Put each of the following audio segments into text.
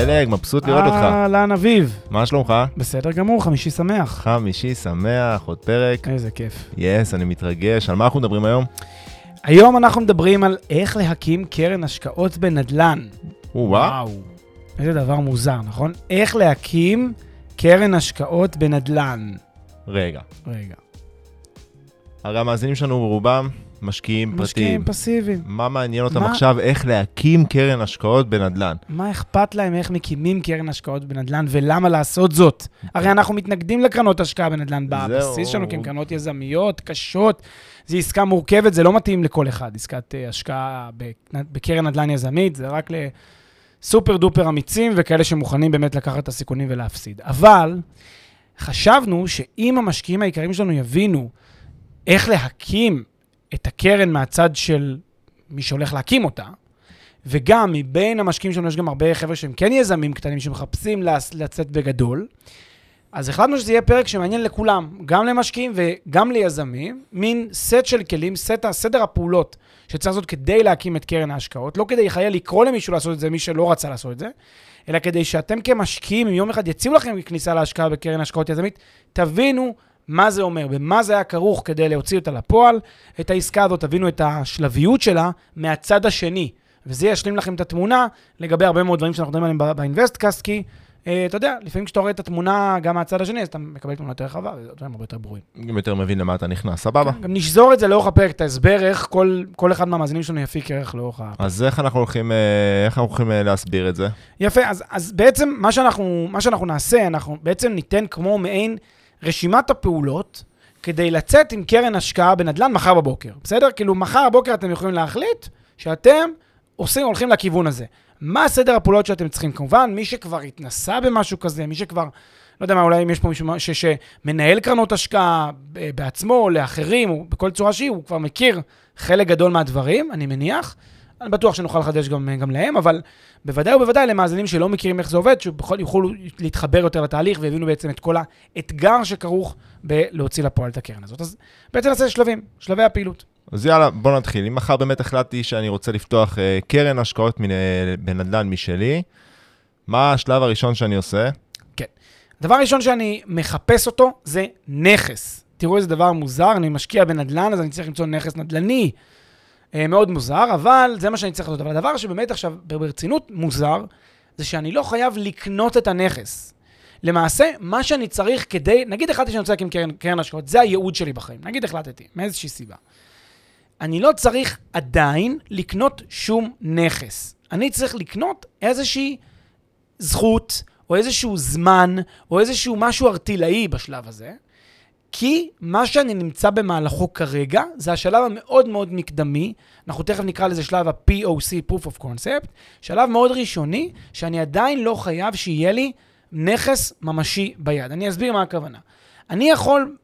פלג, מבסוט לראות אותך. אהלן אביב. מה שלומך? בסדר גמור, חמישי שמח. חמישי שמח, עוד פרק. איזה כיף. yes, אני מתרגש. על מה אנחנו מדברים היום? היום אנחנו מדברים על איך להקים קרן השקעות בנדל"ן. וואו. איזה דבר מוזר, נכון? איך להקים קרן השקעות בנדל"ן. רגע. רגע. הרי המאזינים שלנו רובם משקיעים פרטיים. משקיעים פסיביים. מה מעניין אותם מה? עכשיו? איך להקים קרן השקעות בנדל"ן. מה אכפת להם איך מקימים קרן השקעות בנדל"ן ולמה לעשות זאת? הרי אנחנו מתנגדים לקרנות השקעה בנדל"ן בבסיס. שלנו, כי הן קרנות יזמיות, קשות. זו עסקה מורכבת, זה לא מתאים לכל אחד, עסקת אה, השקעה בק- בקרן נדל"ן יזמית, זה רק לסופר דופר אמיצים וכאלה שמוכנים באמת לקחת את הסיכונים ולהפסיד. אבל חשבנו שאם המשקיעים העיקריים שלנו יבינו איך להקים את הקרן מהצד של מי שהולך להקים אותה, וגם מבין המשקיעים שלנו יש גם הרבה חבר'ה שהם כן יזמים קטנים שמחפשים לצאת בגדול. אז החלטנו שזה יהיה פרק שמעניין לכולם, גם למשקיעים וגם ליזמים, מין סט של כלים, סט, סדר הפעולות שצריך לעשות כדי להקים את קרן ההשקעות, לא כדי חלילה לקרוא למישהו לעשות את זה, מי שלא רצה לעשות את זה, אלא כדי שאתם כמשקיעים, אם יום אחד יציעו לכם כניסה להשקעה בקרן השקעות יזמית, תבינו מה זה אומר ומה זה היה כרוך כדי להוציא אותה לפועל. את העסקה הזאת, תבינו את השלביות שלה מהצד השני. וזה ישלים לכם את התמונה לגבי הרבה מאוד דברים שאנחנו מדברים עליהם באינבסטקאסט, כי אה, אתה יודע, לפעמים כשאתה רואה את התמונה גם מהצד השני, אז אתה מקבל תמונה יותר רחבה, ודברים הרבה יותר ברורים. גם יותר מבין למה אתה נכנס, סבבה? גם נשזור את זה לאורך הפרק, את ההסבר איך כל, כל אחד מהמאזינים שלנו יפיק ערך לאורך הפרק. אז איך אנחנו הולכים, אה, איך אנחנו הולכים אה, להסביר את זה? יפה, אז, אז בעצם מה שאנחנו, מה שאנחנו נעשה, אנחנו בעצם ניתן כמו מעין רשימת הפעולות כדי לצאת עם קרן השקעה בנדל"ן מחר בבוקר, בסדר? כאילו, מחר בבוקר אתם יכולים להחליט שאתם עושים, הולכים לכיוון הזה. מה סדר הפעולות שאתם צריכים? כמובן, מי שכבר התנסה במשהו כזה, מי שכבר, לא יודע מה, אולי אם יש פה מישהו ש, שמנהל קרנות השקעה ב- בעצמו, לאחרים, או בכל צורה שהיא, הוא כבר מכיר חלק גדול מהדברים, אני מניח. אני בטוח שנוכל לחדש גם, גם להם, אבל בוודאי ובוודאי למאזינים שלא מכירים איך זה עובד, שבכל יוכלו להתחבר יותר לתהליך ויבינו בעצם את כל האתגר שכרוך בלהוציא לפועל את הקרן הזאת. אז בעצם נעשה שלבים, שלבי הפעילות. אז יאללה, בוא נתחיל. אם מחר באמת החלטתי שאני רוצה לפתוח אה, קרן השקעות מנ- בנדל"ן משלי, מה השלב הראשון שאני עושה? הדבר הראשון שאני מחפש אותו זה נכס. תראו איזה דבר מוזר, אני משקיע בנדל"ן, אז אני צריך למצוא נכס נדל"ני. אה, מאוד מוזר, אבל זה מה שאני צריך לעשות. אבל הדבר שבאמת עכשיו ברצינות מוזר, זה שאני לא חייב לקנות את הנכס. למעשה, מה שאני צריך כדי, נגיד החלטתי שאני רוצה להקים קרן, קרן השקעות, זה הייעוד שלי בחיים. נגיד החלטתי, מאיזושהי סיבה. אני לא צריך עדיין לקנות שום נכס. אני צריך לקנות איזושהי זכות, או איזשהו זמן, או איזשהו משהו ארטילאי בשלב הזה, כי מה שאני נמצא במהלכו כרגע, זה השלב המאוד מאוד מקדמי, אנחנו תכף נקרא לזה שלב ה-POC, Proof of Concept, שלב מאוד ראשוני, שאני עדיין לא חייב שיהיה לי נכס ממשי ביד. אני אסביר מה הכוונה. אני יכול,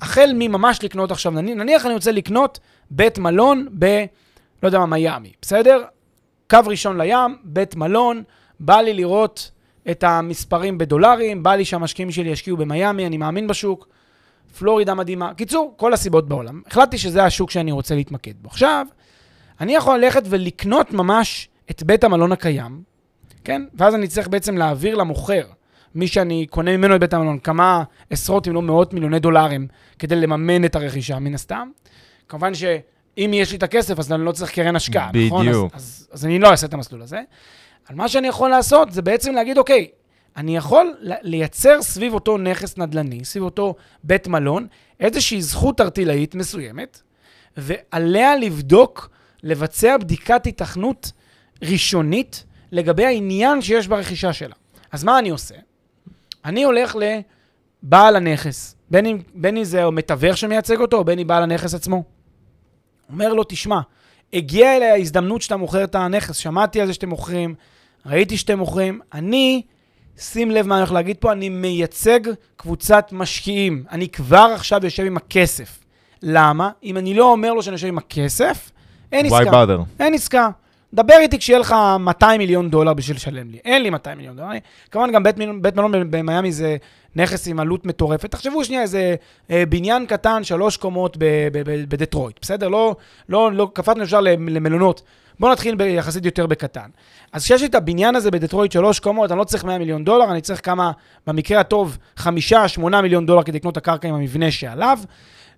החל מממש לקנות עכשיו, נניח, אני רוצה לקנות בית מלון ב... לא יודע מה, מיאמי, בסדר? קו ראשון לים, בית מלון, בא לי לראות את המספרים בדולרים, בא לי שהמשקיעים שלי ישקיעו במיאמי, אני מאמין בשוק, פלורידה מדהימה. קיצור, כל הסיבות בעולם. החלטתי שזה השוק שאני רוצה להתמקד בו. עכשיו, אני יכול ללכת ולקנות ממש את בית המלון הקיים, כן? ואז אני צריך בעצם להעביר למוכר, מי שאני קונה ממנו את בית המלון, כמה עשרות אם לא מאות מיליוני דולרים כדי לממן את הרכישה, מן הסתם. כמובן שאם יש לי את הכסף, אז אני לא צריך קרן השקעה, נכון? בדיוק. אז, אז, אז אני לא אעשה את המסלול הזה. אבל מה שאני יכול לעשות זה בעצם להגיד, אוקיי, אני יכול לייצר סביב אותו נכס נדל"ני, סביב אותו בית מלון, איזושהי זכות ארטילאית מסוימת, ועליה לבדוק, לבצע בדיקת היתכנות ראשונית לגבי העניין שיש ברכישה שלה. אז מה אני עושה? אני הולך לבעל הנכס, בין אם, בין אם זה מתווך שמייצג אותו, או בין אם בעל הנכס עצמו. אומר לו, תשמע, הגיעה אליי ההזדמנות שאתה מוכר את הנכס, שמעתי על זה שאתם מוכרים, ראיתי שאתם מוכרים, אני, שים לב מה אני הולך להגיד פה, אני מייצג קבוצת משקיעים. אני כבר עכשיו יושב עם הכסף. למה? אם אני לא אומר לו שאני יושב עם הכסף, אין Why עסקה. bother? אין עסקה. דבר איתי כשיהיה לך 200 מיליון דולר בשביל לשלם לי. אין לי 200 מיליון דולר. אני- כמובן, גם בית, בית מלון במיאמי זה נכס עם עלות מטורפת. תחשבו שנייה, איזה אה, בניין קטן, שלוש קומות בדטרויט, בסדר? לא, לא, לא, קפצנו ישר למ- למלונות. בואו נתחיל יחסית יותר בקטן. אז כשיש לי את הבניין הזה בדטרויט, שלוש קומות, אני לא צריך 100 מיליון דולר, אני צריך כמה, במקרה הטוב, חמישה, שמונה מיליון דולר כדי לקנות את הקרקע עם המבנה שעליו.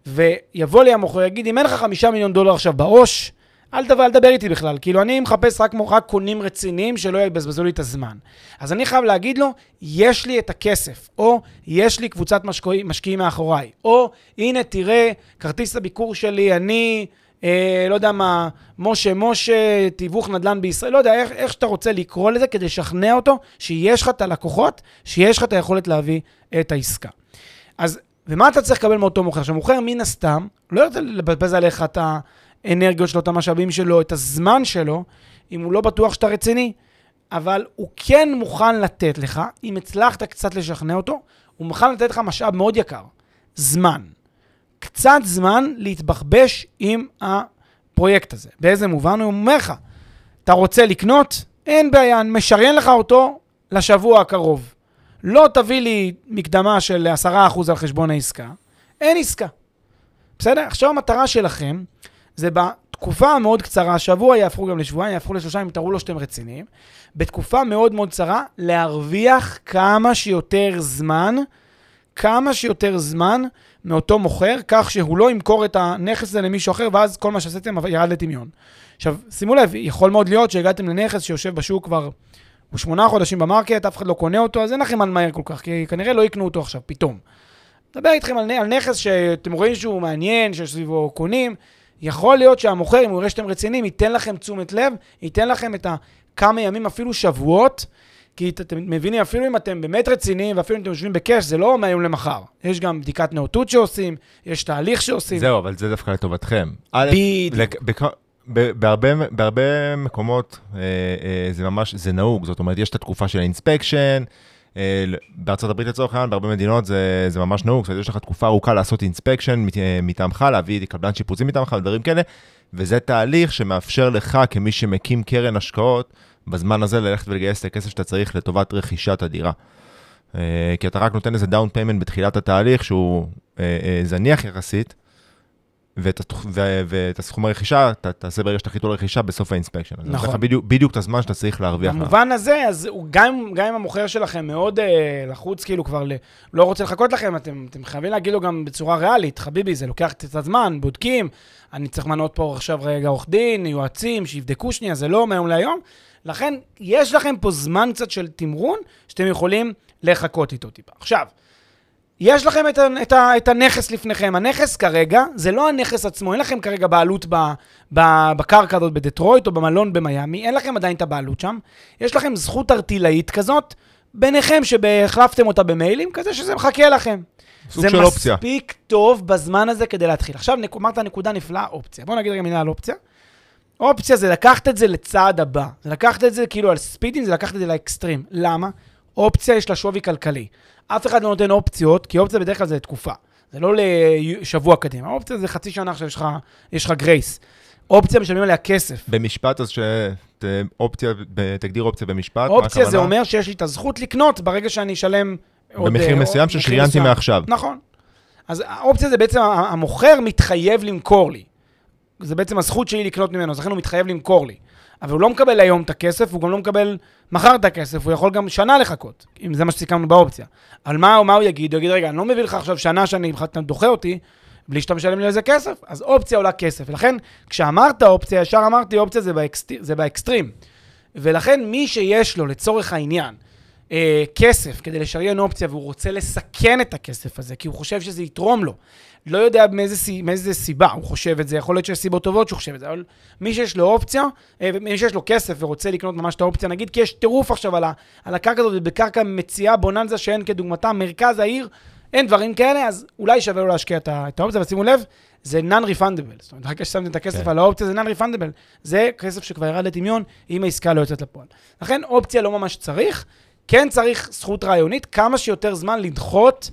ויבוא לי המוכר, יגיד, אם אין לך חמישה מיליון דולר עכשיו בעו"ש, אל תבוא, אל תדבר איתי בכלל. כאילו, אני מחפש רק, רק קונים רציניים שלא יבזבזו לי את הזמן. אז אני חייב להגיד לו, יש לי את הכסף, או יש לי קבוצת משקיעים מאחוריי, או הנה, תראה, כרטיס הביקור שלי, אני, אה, לא יודע מה, משה משה, תיווך נדל"ן בישראל, לא יודע, איך, איך שאתה רוצה לקרוא לזה, כדי לשכנע אותו שיש לך את הלקוחות, שיש לך את היכולת להביא את העסקה. אז, ומה אתה צריך לקבל מאותו מוכר? שמוכר מן הסתם, לא רוצה לבזבז עליך את האנרגיות שלו, את המשאבים שלו, את הזמן שלו, אם הוא לא בטוח שאתה רציני, אבל הוא כן מוכן לתת לך, אם הצלחת קצת לשכנע אותו, הוא מוכן לתת לך משאב מאוד יקר, זמן. קצת זמן להתבחבש עם הפרויקט הזה. באיזה מובן? הוא אומר לך, אתה רוצה לקנות? אין בעיה, אני משריין לך אותו לשבוע הקרוב. לא תביא לי מקדמה של 10% על חשבון העסקה, אין עסקה. בסדר? עכשיו המטרה שלכם זה בתקופה המאוד קצרה, שבוע יהפכו גם לשבועיים, יהפכו לשלושה, אם תראו לו שאתם רציניים, בתקופה מאוד מאוד קצרה, להרוויח כמה שיותר זמן, כמה שיותר זמן מאותו מוכר, כך שהוא לא ימכור את הנכס הזה למישהו אחר, ואז כל מה שעשיתם ירד לטמיון. עכשיו, שימו לב, יכול מאוד להיות שהגעתם לנכס שיושב בשוק כבר, הוא שמונה חודשים במרקט, אף אחד לא קונה אותו, אז אין לכם מה למהר כל כך, כי כנראה לא יקנו אותו עכשיו, פתאום. מדבר איתכם על, על נכס שאתם רואים שהוא מעניין, שיש סביבו קונים. יכול להיות שהמוכר, אם הוא יראה שאתם רציניים, ייתן לכם תשומת לב, ייתן לכם את הכמה ימים, אפילו שבועות, כי את- אתם מבינים, אפילו אם אתם באמת רציניים, ואפילו אם אתם יושבים בקאש, זה לא מהיום למחר. יש גם בדיקת נאותות שעושים, יש תהליך שעושים. זהו, אבל זה דווקא לטובתכם. בדיוק. בהרבה, בהרבה מקומות אה, אה, זה ממש, זה נהוג, זאת אומרת, יש את התקופה של ה inspection, אה, בארצות הברית לצורך העניין, בהרבה מדינות זה, זה ממש נהוג, זאת אומרת, יש לך תקופה ארוכה לעשות inspection מת, אה, מטעמך, להביא קבלן שיפוצים מטעמך ודברים כאלה, וזה תהליך שמאפשר לך, כמי שמקים קרן השקעות, בזמן הזה ללכת ולגייס את הכסף שאתה צריך לטובת רכישת הדירה. אה, כי אתה רק נותן איזה down payment בתחילת התהליך, שהוא אה, אה, זניח יחסית, ואת, התח... ו... ואת הסכום הרכישה, אתה תעשה ברגע שתחליטו על רכישה בסוף ה inspection. אז נכון. נכון. לך בדיוק, בדיוק את הזמן שאתה צריך להרוויח. במובן הזה, אז גם, גם אם המוכר שלכם מאוד אה, לחוץ, כאילו כבר ל, לא רוצה לחכות לכם, אתם, אתם חייבים להגיד לו גם בצורה ריאלית, חביבי, זה לוקח קצת זמן, בודקים, אני צריך למנות פה עכשיו רגע עורך דין, יועצים, שיבדקו שנייה, זה לא מהיום להיום. לכן, יש לכם פה זמן קצת של תמרון, שאתם יכולים לחכות איתו טיפה. עכשיו, יש לכם את, את, את הנכס לפניכם. הנכס כרגע, זה לא הנכס עצמו, אין לכם כרגע בעלות ב, ב, בקרקע הזאת בדטרויט או במלון במיאמי, אין לכם עדיין את הבעלות שם. יש לכם זכות ארטילאית כזאת, ביניכם שהחלפתם אותה במיילים, כזה שזה מחכה לכם. סוג זה של אופציה. מספיק טוב בזמן הזה כדי להתחיל. עכשיו, נק- אמרת נקודה נפלאה, אופציה. בואו נגיד רגע מילה על אופציה. אופציה זה לקחת את זה לצעד הבא. זה לקחת את זה כאילו על ספידים, זה לקחת את זה לאקסטרים. למה? אופציה יש לה שווי כלכלי. אף אחד לא נותן אופציות, כי אופציה בדרך כלל זה לתקופה. זה לא לשבוע קדימה. אופציה זה חצי שנה עכשיו, יש לך, יש לך גרייס. אופציה משלמים עליה כסף. במשפט, אז שאופציה, תגדיר אופציה במשפט, אופציה זה? אומר שיש לי את הזכות לקנות ברגע שאני אשלם עוד... במחיר אה, מסוים עוד- ששריינתי. מעכשיו. נכון. אז האופציה זה בעצם, המוכר מתחייב למכור לי. זה בעצם הזכות שלי לקנות ממנו, אז לכן הוא מתחייב למכור לי. אבל הוא לא מקבל היום את הכסף, הוא גם לא מקבל מחר את הכסף, הוא יכול גם שנה לחכות, אם זה מה שסיכמנו באופציה. אבל מה, מה הוא יגיד? הוא יגיד, רגע, אני לא מביא לך עכשיו שנה שאני אתה דוחה אותי, בלי שאתה משלם לי על זה כסף, אז אופציה עולה כסף. ולכן, כשאמרת אופציה, ישר אמרתי, אופציה זה, באקסט... זה באקסטרים. ולכן, מי שיש לו, לצורך העניין, אה, כסף כדי לשריין אופציה, והוא רוצה לסכן את הכסף הזה, כי הוא חושב שזה יתרום לו. לא יודע מאיזה, מאיזה סיבה הוא חושב את זה, יכול להיות שיש סיבות טובות שהוא חושב את זה, אבל מי שיש לו אופציה, אה, מי שיש לו כסף ורוצה לקנות ממש את האופציה, נגיד כי יש טירוף עכשיו על, ה, על הקרקע הזאת, ובקרקע מציאה בוננזה שאין כדוגמתה, מרכז העיר, אין דברים כאלה, אז אולי שווה לו להשקיע את את האופציה, אבל שימו לב, זה non-refundable. זאת אומרת, רק כששמתם את הכסף כן. על האופציה, זה non-refundable. זה כסף שכבר ירד לטמיון, אם העסקה לא יוצאת לפועל. לכן, אופציה לא ממש צריך. כן צריך זכות רעיונית, כמה שיותר זמן לדחות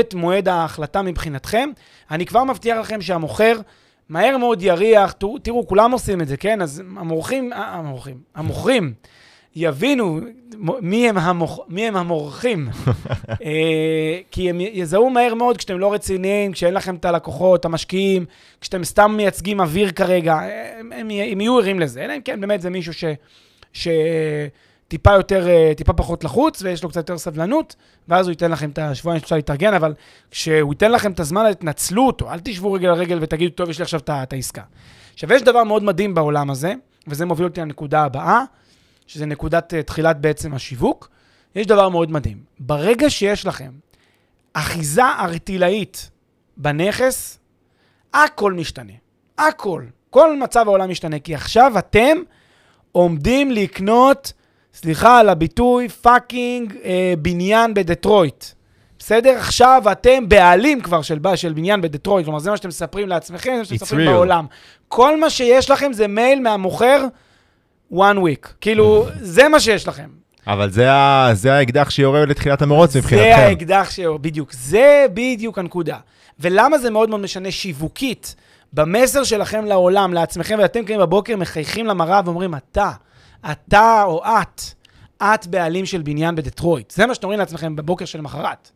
את מועד ההחלטה מבחינתכם. אני כבר מבטיח לכם שהמוכר מהר מאוד יריח, תראו, תראו, כולם עושים את זה, כן? אז המורחים, אה, המורחים, המוכרים יבינו מי הם, המוכ... מי הם המורחים. אה, כי הם יזהו מהר מאוד כשאתם לא רציניים, כשאין לכם את הלקוחות, המשקיעים, כשאתם סתם מייצגים אוויר כרגע, הם, הם, י- הם יהיו ערים לזה. אלא אם כן באמת זה מישהו ש... ש... טיפה יותר, אה, טיפה פחות לחוץ, ויש לו קצת יותר סבלנות, ואז הוא ייתן לכם את השבועיים שאפשר להתארגן, אבל כשהוא ייתן לכם את הזמן, תנצלו אותו, אל תשבו רגל על רגל ותגידו, טוב, יש לי עכשיו את העסקה. עכשיו, יש דבר מאוד מדהים בעולם הזה, וזה מוביל אותי לנקודה הבאה, שזה נקודת אה, תחילת בעצם השיווק. יש דבר מאוד מדהים. ברגע שיש לכם אחיזה ארטילאית בנכס, הכל משתנה. הכל. כל מצב העולם משתנה, כי עכשיו אתם עומדים לקנות, סליחה על הביטוי, fucking אה, בניין בדטרויט. בסדר? עכשיו אתם בעלים כבר של, של בניין בדטרויט, כלומר זה מה שאתם מספרים לעצמכם, זה מה שאתם מספרים real. בעולם. כל מה שיש לכם זה מייל מהמוכר one week. כאילו, זה מה שיש לכם. אבל זה, ה, זה האקדח שיורה לתחילת המרוץ זה מבחינתכם. האקדח ש... בדיוק, זה בדיוק הנקודה. ולמה זה מאוד מאוד משנה שיווקית במסר שלכם לעולם, לעצמכם, ואתם קמים בבוקר, מחייכים למראה ואומרים, אתה, אתה או את, את בעלים של בניין בדטרויט. זה מה שאתם אומרים לעצמכם בבוקר של למחרת.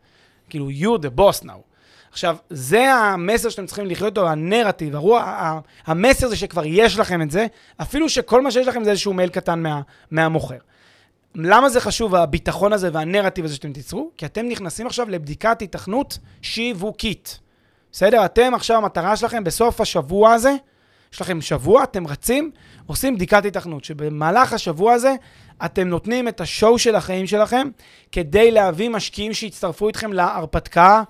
כאילו, you're the boss now. עכשיו, זה המסר שאתם צריכים לחיות אותו, הנרטיב, הרוח, המסר זה שכבר יש לכם את זה, אפילו שכל מה שיש לכם זה איזשהו מייל קטן מה, מהמוכר. למה זה חשוב, הביטחון הזה והנרטיב הזה שאתם תיצרו? כי אתם נכנסים עכשיו לבדיקת היתכנות שיווקית. בסדר? אתם עכשיו, המטרה שלכם בסוף השבוע הזה, יש לכם שבוע, אתם רצים, עושים בדיקת היתכנות, שבמהלך השבוע הזה אתם נותנים את השואו של החיים שלכם כדי להביא משקיעים שיצטרפו איתכם להרפתקה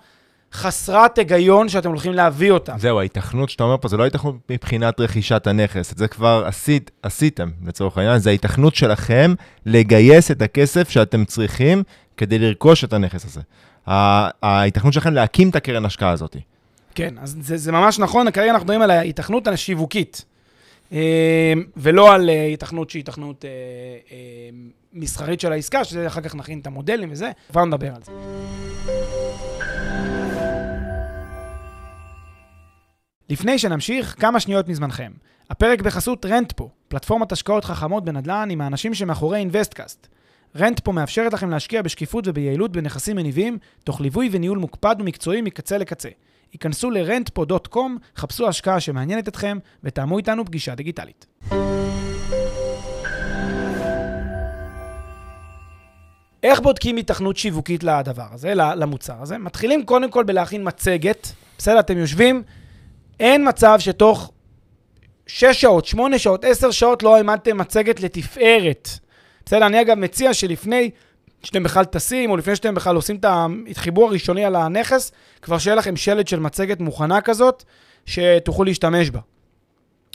חסרת היגיון שאתם הולכים להביא אותה. זהו, ההיתכנות שאתה אומר פה, זה לא ההיתכנות מבחינת רכישת הנכס, את זה כבר עשית, עשיתם לצורך העניין, זה ההיתכנות שלכם לגייס את הכסף שאתם צריכים כדי לרכוש את הנכס הזה. ההיתכנות שלכם להקים את הקרן השקעה הזאת. כן, אז זה, זה ממש נכון, כרגע אנחנו מדברים על ההיתכנות השיווקית, אה, ולא על אה, היתכנות שהיא היתכנות אה, מסחרית של העסקה, שזה אחר כך נכין את המודלים וזה, כבר נדבר על זה. לפני שנמשיך, כמה שניות מזמנכם. הפרק בחסות רנטפו, פלטפורמת השקעות חכמות בנדל"ן עם האנשים שמאחורי אינוויסטקאסט. רנטפו מאפשרת לכם להשקיע בשקיפות וביעילות בנכסים מניבים, תוך ליווי וניהול מוקפד ומקצועי מקצה לקצה. היכנסו ל-rentpo.com, חפשו השקעה שמעניינת אתכם, ותאמו איתנו פגישה דיגיטלית. איך בודקים היתכנות שיווקית לדבר הזה, למוצר הזה? מתחילים קודם כל בלהכין מצגת. בסדר, אתם יושבים, אין מצב שתוך 6 שעות, 8 שעות, 10 שעות לא העמדתם מצגת לתפארת. בסדר, אני אגב מציע שלפני שאתם בכלל טסים, או לפני שאתם בכלל עושים את החיבור הראשוני על הנכס, כבר שיהיה לכם שלד של מצגת מוכנה כזאת, שתוכלו להשתמש בה.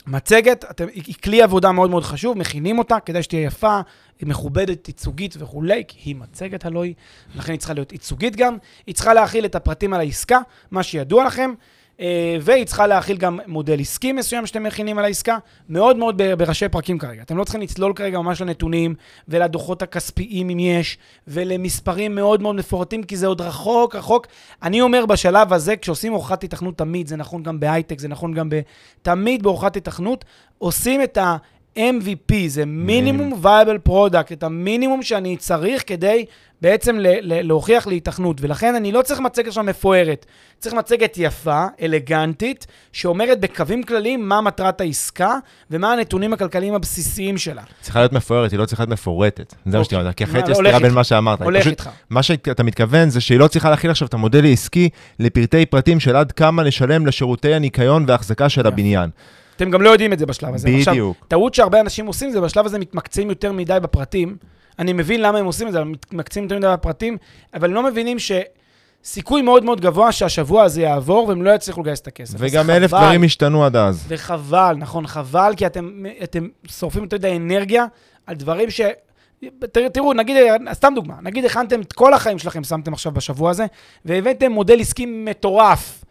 מצגת, אתם, היא כלי עבודה מאוד מאוד חשוב, מכינים אותה כדי שתהיה יפה, היא מכובדת, ייצוגית וכולי, כי היא מצגת הלוא היא, לכן היא צריכה להיות ייצוגית גם. היא צריכה להכיל את הפרטים על העסקה, מה שידוע לכם, והיא צריכה להכיל גם מודל עסקי מסוים שאתם מכינים על העסקה, מאוד מאוד בראשי פרקים כרגע. אתם לא צריכים לצלול כרגע ממש לנתונים ולדוחות הכספיים אם יש, ולמספרים מאוד מאוד מפורטים, כי זה עוד רחוק, רחוק. אני אומר בשלב הזה, כשעושים הוכחת היתכנות תמיד, זה נכון גם בהייטק, זה נכון גם ב... תמיד בהוכחת היתכנות, עושים את ה... MVP, זה minimum viable product, את המינימום שאני צריך כדי בעצם ל- ל- להוכיח לי היתכנות. ולכן אני לא צריך מצגת שם מפוארת. צריך מצגת יפה, אלגנטית, שאומרת בקווים כלליים מה מטרת העסקה ומה הנתונים הכלכליים הבסיסיים שלה. צריכה להיות מפוארת, היא לא צריכה להיות מפורטת. זה מה אוקיי. שאתה אומר, כי אחרת יש סתירה בין. מה שאמרת. הולך איתך. מה שאתה מתכוון זה שהיא לא צריכה להכיל עכשיו את המודל העסקי לפרטי פרטים של עד כמה לשלם לשירותי הניקיון וההחזקה של. הבניין. אתם גם לא יודעים את זה בשלב הזה. עכשיו, בדיוק. טעות שהרבה אנשים עושים זה בשלב הזה מתמקצעים יותר מדי בפרטים. אני מבין למה הם עושים את זה, מתמקצעים יותר מדי בפרטים, אבל לא מבינים שסיכוי מאוד מאוד גבוה שהשבוע הזה יעבור והם לא יצליחו לגייס את הכסף. וגם אלף חבל. דברים השתנו עד אז. וחבל, נכון, חבל, כי אתם, אתם שורפים יותר מדי אנרגיה על דברים ש... תר- תראו, נגיד, סתם דוגמה, נגיד הכנתם את כל החיים שלכם, שמתם עכשיו בשבוע הזה, והבאתם מודל עסקי מטורף,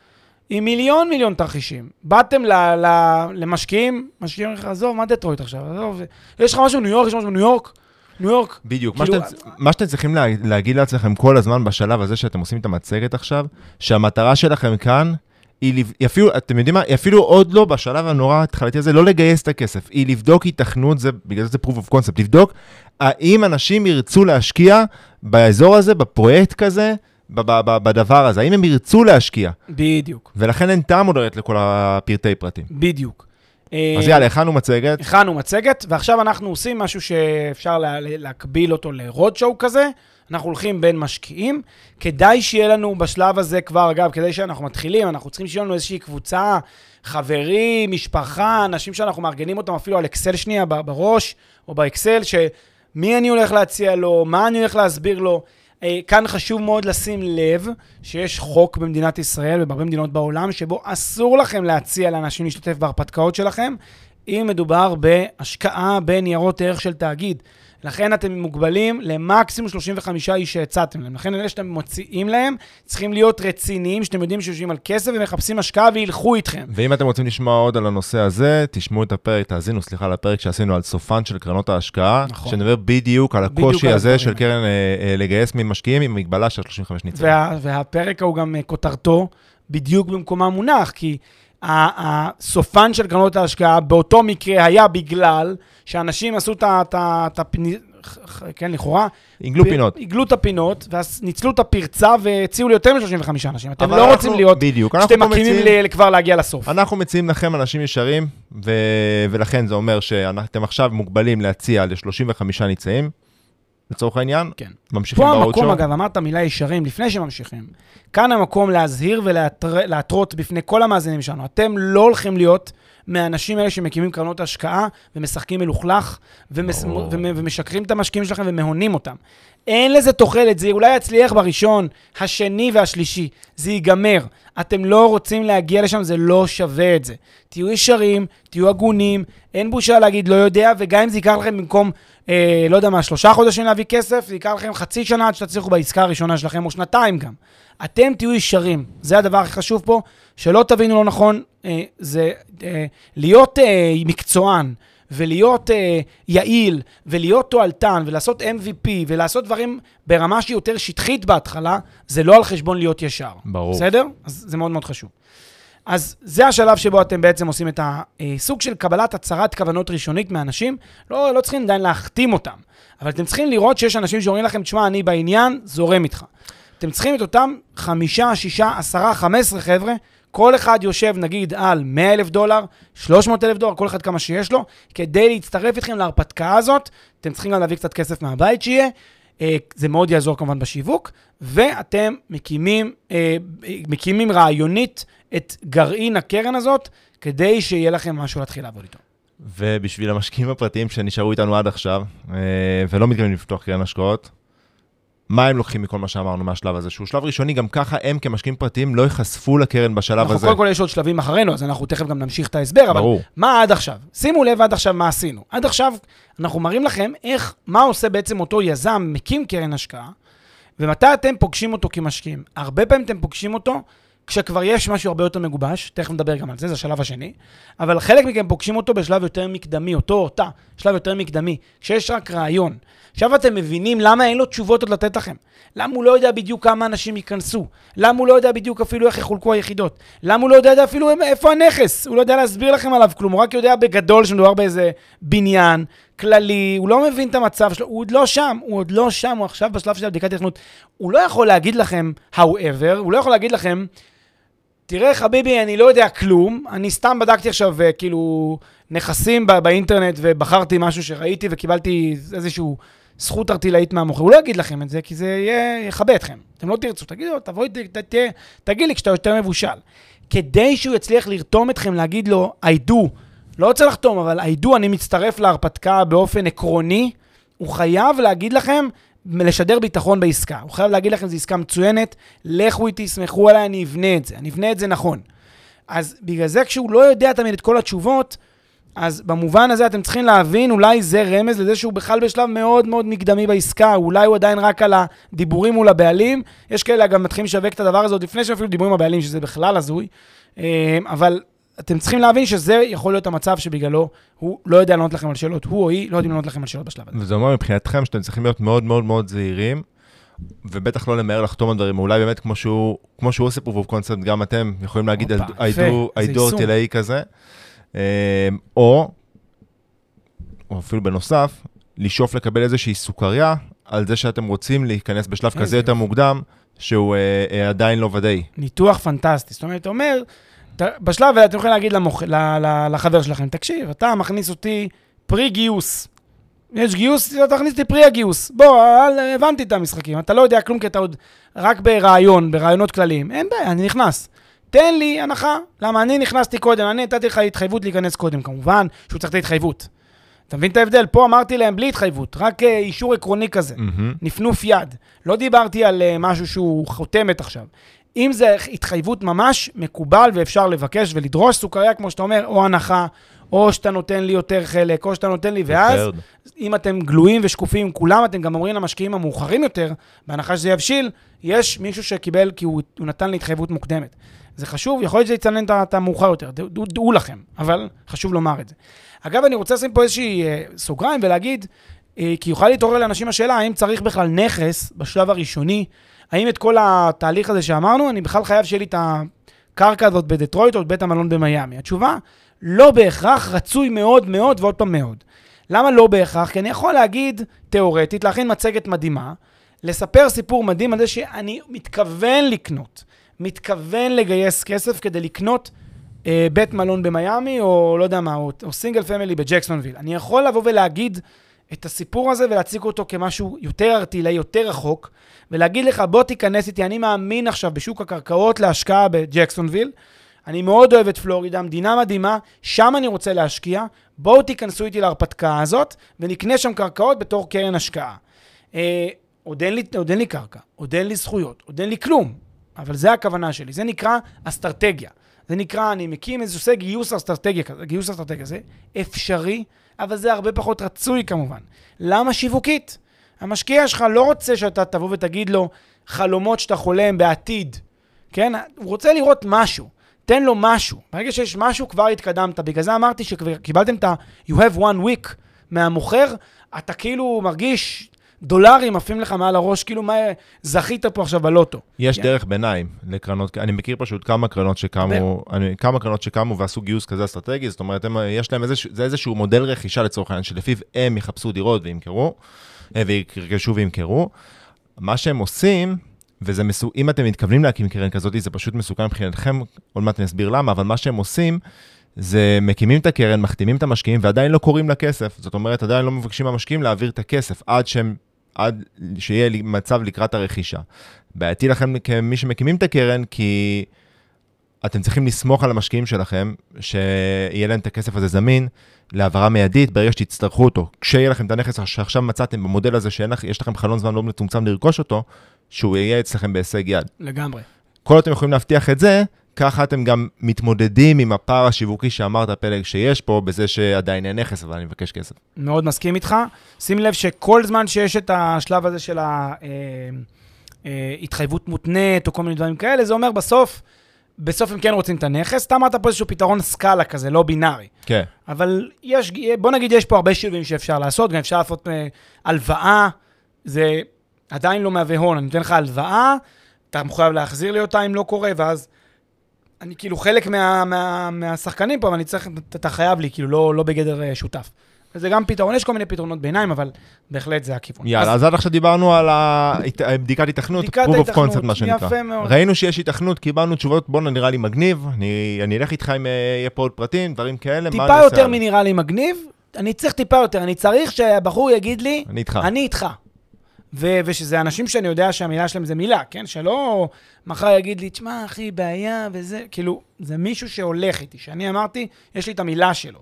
עם מיליון מיליון תרחישים. באתם ל, ל, למשקיעים, משקיעים לך, עזוב, מה דטרויט עכשיו? עזוב, יש לך משהו בניו יורק, יש משהו בניו יורק? ניו יורק. בדיוק. מה כאילו- שאתם- מה שאתם צריכים לה- להגיד לעצמכם כל הזמן בשלב הזה שאתם עושים את המצגת עכשיו, שהמטרה שלכם כאן היא, לב- היא אפילו, אתם יודעים מה, היא אפילו עוד לא בשלב הנורא ההתחלתי הזה, לא לגייס את הכסף, היא לבדוק היתכנות, זה, בגלל זה proof of concept, לבדוק האם אנשים ירצו להשקיע באזור הזה, בפרויקט כזה, בדבר הזה, האם הם ירצו להשקיע, בדיוק, ולכן אין טעם עוד לכל הפרטי פרטים. בדיוק. אז יאללה, הכנו מצגת. הכנו מצגת, ועכשיו אנחנו עושים משהו שאפשר לה, להקביל אותו לרוד שואו כזה. אנחנו הולכים בין משקיעים. כדאי שיהיה לנו בשלב הזה כבר, אגב, כדי שאנחנו מתחילים, אנחנו צריכים שיהיה לנו איזושהי קבוצה, חברים, משפחה, אנשים שאנחנו מארגנים אותם אפילו על אקסל שנייה בראש, או באקסל, שמי אני הולך להציע לו, מה אני הולך להסביר לו. אה, כאן חשוב מאוד לשים לב שיש חוק במדינת ישראל ובהרבה מדינות בעולם, שבו אסור לכם להציע לאנשים להשתתף בהרפתקאות שלכם, אם מדובר בהשקעה בניירות ערך של תאגיד. לכן אתם מוגבלים למקסימום 35 איש שהצעתם להם. לכן אלה שאתם מוציאים להם צריכים להיות רציניים, שאתם יודעים שיושבים על כסף ומחפשים השקעה וילכו איתכם. ואם אתם רוצים לשמוע עוד על הנושא הזה, תשמעו את הפרק, תאזינו, סליחה, לפרק שעשינו על סופן של קרנות ההשקעה, נכון. שנדבר בדיוק על בדיוק הקושי על הזה הדברים של. קרן אה, אה, לגייס ממשקיעים עם מגבלה של 35 ניצנים. וה, והפרק ההוא גם אה, כותרתו בדיוק במקומה מונח, כי הסופן של קרנות ההשקעה באותו מקרה היה בגלל שאנשים עשו את ה... את ה- את הפני- כן, לכאורה. עיגלו פ- פינות. עיגלו את הפינות, ואז ניצלו את הפרצה והציעו ליותר מ-35 אנשים. אתם לא אנחנו- רוצים להיות, בדיוק, שאתם מקימים מציעים- ל- כבר להגיע לסוף. אנחנו מציעים לכם אנשים ישרים, ו... ולכן זה אומר שאתם עכשיו מוגבלים להציע ל-35 ניצאים, לצורך העניין, כן. ממשיכים פה ברוד המקום, שואו. אגב, אמרת מילה ישרים לפני שממשיכים. כאן המקום להזהיר ולהתרות בפני כל המאזינים שלנו. אתם לא הולכים להיות מהאנשים האלה שמקימים קרנות השקעה ומשחקים מלוכלך ומס... ומ... ומשקרים את המשקיעים שלכם ומהונים אותם. אין לזה תוחלת, זה אולי יצליח בראשון, השני והשלישי, זה ייגמר. אתם לא רוצים להגיע לשם, זה לא שווה את זה. תהיו ישרים, תהיו הגונים, אין בושה להגיד לא יודע, וגם אם זה ייקח לכם במקום, אה, לא יודע מה, שלושה חודשים להביא כסף, זה ייקח לכם חצי שנה עד שתצליחו בעסקה הראשונה שלכם, או שנתיים גם. אתם תהיו ישרים, זה הדבר הכי חשוב פה, שלא תבינו לא נכון, אה, זה אה, להיות אה, מקצוען. ולהיות אה, יעיל, ולהיות תועלתן, ולעשות MVP, ולעשות דברים ברמה שהיא יותר שטחית בהתחלה, זה לא על חשבון להיות ישר. ברור. בסדר? אז זה מאוד מאוד חשוב. אז זה השלב שבו אתם בעצם עושים את הסוג של קבלת הצהרת כוונות ראשונית מאנשים. לא, לא צריכים עדיין להחתים אותם, אבל אתם צריכים לראות שיש אנשים שאומרים לכם, תשמע, אני בעניין, זורם איתך. אתם צריכים את אותם חמישה, שישה, עשרה, חמש עשרה חבר'ה, כל אחד יושב נגיד על 100 אלף דולר, 300 אלף דולר, כל אחד כמה שיש לו, כדי להצטרף איתכם להרפתקה הזאת. אתם צריכים גם להביא קצת כסף מהבית שיהיה. אה, זה מאוד יעזור כמובן בשיווק, ואתם מקימים, אה, מקימים רעיונית את גרעין הקרן הזאת, כדי שיהיה לכם משהו להתחיל לעבוד איתו. ובשביל המשקיעים הפרטיים שנשארו איתנו עד עכשיו, אה, ולא מתכוונים לפתוח קרן השקעות, מה הם לוקחים מכל מה שאמרנו מהשלב הזה? שהוא שלב ראשוני, גם ככה הם כמשקיעים פרטיים לא ייחשפו לקרן בשלב אנחנו, הזה. קודם כל יש עוד שלבים אחרינו, אז אנחנו תכף גם נמשיך את ההסבר, אבל ברור. מה עד עכשיו? שימו לב עד עכשיו מה עשינו. עד עכשיו אנחנו מראים לכם איך, מה עושה בעצם אותו יזם, מקים קרן השקעה, ומתי אתם פוגשים אותו כמשקיעים. הרבה פעמים אתם פוגשים אותו כשכבר יש משהו הרבה יותר מגובש, תכף נדבר גם על זה, זה השלב השני, אבל חלק מכם פוגשים אותו בשלב יותר מקדמי, אותו או אותה, שלב יותר מקדמי, כשיש רק רעיון. עכשיו אתם מבינים למה אין לו תשובות עוד לתת לכם. למה הוא לא יודע בדיוק כמה אנשים ייכנסו? למה הוא לא יודע בדיוק אפילו איך יחולקו היחידות? למה הוא לא יודע אפילו איפה הנכס? הוא לא יודע להסביר לכם עליו כלום, הוא רק יודע בגדול שמדובר באיזה בניין כללי, הוא לא מבין את המצב שלו, הוא עוד לא שם, הוא עוד לא שם, הוא עכשיו בשלב של הבדיקת תכנות. הוא לא יכול להגיד לכם, however, הוא לא יכול להגיד לכם, תראה חביבי, אני לא יודע כלום, אני סתם בדקתי עכשיו אה, כאילו נכסים בא- באינטרנט ובחרתי משהו שראיתי וקיבלתי איזשהו זכות ארטילאית מהמוכר. הוא לא יגיד לכם את זה, כי זה יהיה, יכבה אתכם. אתם לא תרצו, תגידו, תבואי, תגיד לי כשאתה יותר מבושל. כדי שהוא יצליח לרתום אתכם, להגיד לו, I do, לא רוצה לחתום, אבל I do, אני מצטרף להרפתקה באופן עקרוני, הוא חייב להגיד לכם, לשדר ביטחון בעסקה. הוא חייב להגיד לכם, זו עסקה מצוינת, לכו איתי, סמכו עליי, אני אבנה את זה. אני אבנה את זה נכון. אז בגלל זה, כשהוא לא יודע תמיד את כל התשובות, אז במובן הזה אתם צריכים להבין, אולי זה רמז לזה שהוא בכלל בשלב מאוד מאוד מקדמי בעסקה, אולי הוא עדיין רק על הדיבורים מול הבעלים. יש כאלה גם מתחילים לשווק את הדבר הזה עוד לפני שאפילו דיברו עם הבעלים, שזה בכלל הזוי. אה, אבל אתם צריכים להבין שזה יכול להיות המצב שבגללו הוא לא יודע לענות לכם על שאלות, הוא או היא לא יודעים לענות לכם על שאלות בשלב הזה. וזה אומר מבחינתכם שאתם צריכים להיות מאוד מאוד מאוד זהירים, ובטח לא למהר לחתום על דברים, אולי באמת כמו שהוא, כמו שהוא עושה proof of concept, גם אתם יכולים להגיד, I do, I do כזה, או, או אפילו בנוסף, לשאוף לקבל איזושהי סוכריה על זה שאתם רוצים להיכנס בשלב איזה כזה יותר. מוקדם, שהוא אה, אה, עדיין לא ודאי. ניתוח פנטסטי. זאת אומרת, אתה אומר, אתה, בשלב הזה אתם יכולים להגיד למוח, ל, ל, לחבר שלכם, תקשיב, אתה מכניס אותי פרי גיוס. יש גיוס, אתה תכניס אותי פרי הגיוס. בוא, אל, הבנתי את המשחקים, אתה לא יודע כלום כי אתה עוד רק ברעיון, ברעיונות כלליים. אין בעיה, אני נכנס. תן לי הנחה, למה אני נכנסתי קודם, אני נתתי לך התחייבות להיכנס קודם, כמובן שהוא צריך את ההתחייבות. אתה מבין את ההבדל? פה אמרתי להם בלי התחייבות, רק אה, אישור עקרוני כזה. מהמם. נפנוף יד. לא דיברתי על uh, משהו שהוא חותמת עכשיו. אם זה התחייבות ממש, מקובל ואפשר לבקש ולדרוש סוכריה, כמו שאתה אומר, או הנחה, או שאתה נותן לי יותר חלק, או שאתה נותן לי, ואז. אם אתם גלויים ושקופים עם כולם, אתם גם אומרים למשקיעים המאוחרים יותר, בהנחה שזה יבשיל, יש מישהו שקיבל כי הוא, הוא נתן לי התחייבות מוקדמת. זה חשוב, יכול להיות שזה יצנן את המאוחר יותר, דעו, דעו, לכם, אבל חשוב לומר את זה. אגב, אני רוצה לשים פה איזושהי אה, סוגריים ולהגיד, אה, כי יוכל להתעורר לאנשים השאלה, האם צריך בכלל נכס בשלב הראשוני, האם את כל התהליך הזה שאמרנו, אני בכלל חייב שיהיה לי את הקרקע הזאת בדטרויט או בית המלון במיאמי. התשובה, לא בהכרח, רצוי מאוד מאוד ועוד פעם מאוד. למה לא בהכרח? כי אני יכול להגיד, תיאורטית, להכין מצגת מדהימה, לספר סיפור מדהים על זה שאני מתכוון לקנות, מתכוון לגייס כסף כדי לקנות אה, בית מלון במיאמי, או לא יודע מה, או, או single family בג'קסונוויל. אני יכול לבוא ולהגיד את הסיפור הזה ולהציג אותו כמשהו יותר ערטילאי, יותר רחוק, ולהגיד לך, בוא תיכנס איתי, אני מאמין עכשיו בשוק הקרקעות להשקעה בג'קסונוויל. אני מאוד אוהב את פלורידה, מדינה מדהימה, שם אני רוצה להשקיע. בואו תיכנסו איתי להרפתקה הזאת, ונקנה שם קרקעות בתור קרן השקעה. אה, עוד אין לי, עוד אין לי קרקע, עוד אין לי זכויות, עוד אין לי כלום, אבל זה הכוונה שלי. זה נקרא אסטרטגיה. זה נקרא, אני מקים איזה עושה גיוס אסטרטגיה כזה, גיוס אסטרטגיה. זה אפשרי, אבל זה הרבה פחות רצוי כמובן. למה שיווקית? המשקיע שלך לא רוצה שאתה תבוא ותגיד לו חלומות שאתה חולם בעתיד, כן? הוא רוצה לראות משהו. תן לו משהו. ברגע שיש משהו, כבר התקדמת. בגלל זה אמרתי שכבר קיבלתם את ה-you have one week מהמוכר, אתה כאילו מרגיש דולרים עפים לך מעל הראש, כאילו מה, זכית פה עכשיו בלוטו. יש כן. דרך ביניים לקרנות, אני מכיר פשוט כמה קרנות שקמו, אני, כמה קרנות שקמו ועשו גיוס כזה אסטרטגי, זאת אומרת, הם, יש להם איזשהו, זה איזשהו מודל רכישה לצורך העניין, שלפיו הם יחפשו דירות וימכרו, אה, וירכשו וימכרו. מה שהם עושים, וזה מסו... אם אתם מתכוונים להקים קרן כזאת, זה פשוט מסוכן מבחינתכם, עוד מעט אני אסביר למה, אבל מה שהם עושים, זה מקימים את הקרן, מחתימים את המשקיעים, ועדיין לא קוראים לה כסף. זאת אומרת, עדיין לא מבקשים מהמשקיעים להעביר את הכסף, עד שהם, עד שיהיה מצב לקראת הרכישה. בעייתי לכם כמי שמקימים את הקרן, כי אתם צריכים לסמוך על המשקיעים שלכם, שיהיה להם את הכסף הזה זמין להעברה מיידית ברגע שתצטרכו אותו. כשיהיה לכם את הנכס שעכשיו מצאתם במודל הזה, שיש לכם חלון זמן לא מצומצם לרכוש אותו, שהוא יהיה אצלכם בהישג יד. לגמרי. כל עוד אתם יכולים להבטיח את זה, ככה אתם גם מתמודדים עם הפער השיווקי שאמרת, פלג, שיש פה, בזה שעדיין אין נכס, אבל אני מבקש כסף. מאוד מסכים איתך. שים לב שכל זמן שיש את השלב הזה של ההתחייבות מותנית או כל מיני דברים כאלה, זה אומר בסוף, בסוף הם כן רוצים את הנכס. אתה אמרת פה איזשהו פתרון סקאלה כזה, לא בינארי. כן. אבל יש, בוא נגיד, יש פה הרבה שילובים שאפשר לעשות, גם אפשר לעשות אה, הלוואה, זה עדיין לא מהווה הון. אני נותן לך הלוואה, אתה מחויב להחזיר לי אותה אם לא קורה, ואז אני כאילו חלק מה, מה, מהשחקנים פה, אבל אני צריך, אתה חייב לי, כאילו, לא, לא בגדר אה, שותף. וזה גם פתרון, יש כל מיני פתרונות ביניים, אבל בהחלט זה הכיוון. יאללה, אז עד עכשיו דיברנו על ה- בדיקת היתכנות, בדיקת proof of concept, מה שנקרא. יפה מאוד. ראינו שיש היתכנות, קיבלנו תשובות, בואנה, נראה לי מגניב, אני אני אלך איתך אם אה, יהיה פה עוד פרטים, דברים כאלה, מה טיפה אני אעשה יותר? מנראה לי מגניב, אני צריך טיפה יותר, אני צריך שהבחור יגיד לי, אני איתך. אני איתך. ו- ושזה אנשים שאני יודע שהמילה שלהם זה מילה, כן? שלא מחר יגיד לי, תשמע, אחי, בעיה וזה, כאילו, זה מישהו שהולך איתי, שאני אמרתי, יש לי את המילה שלו.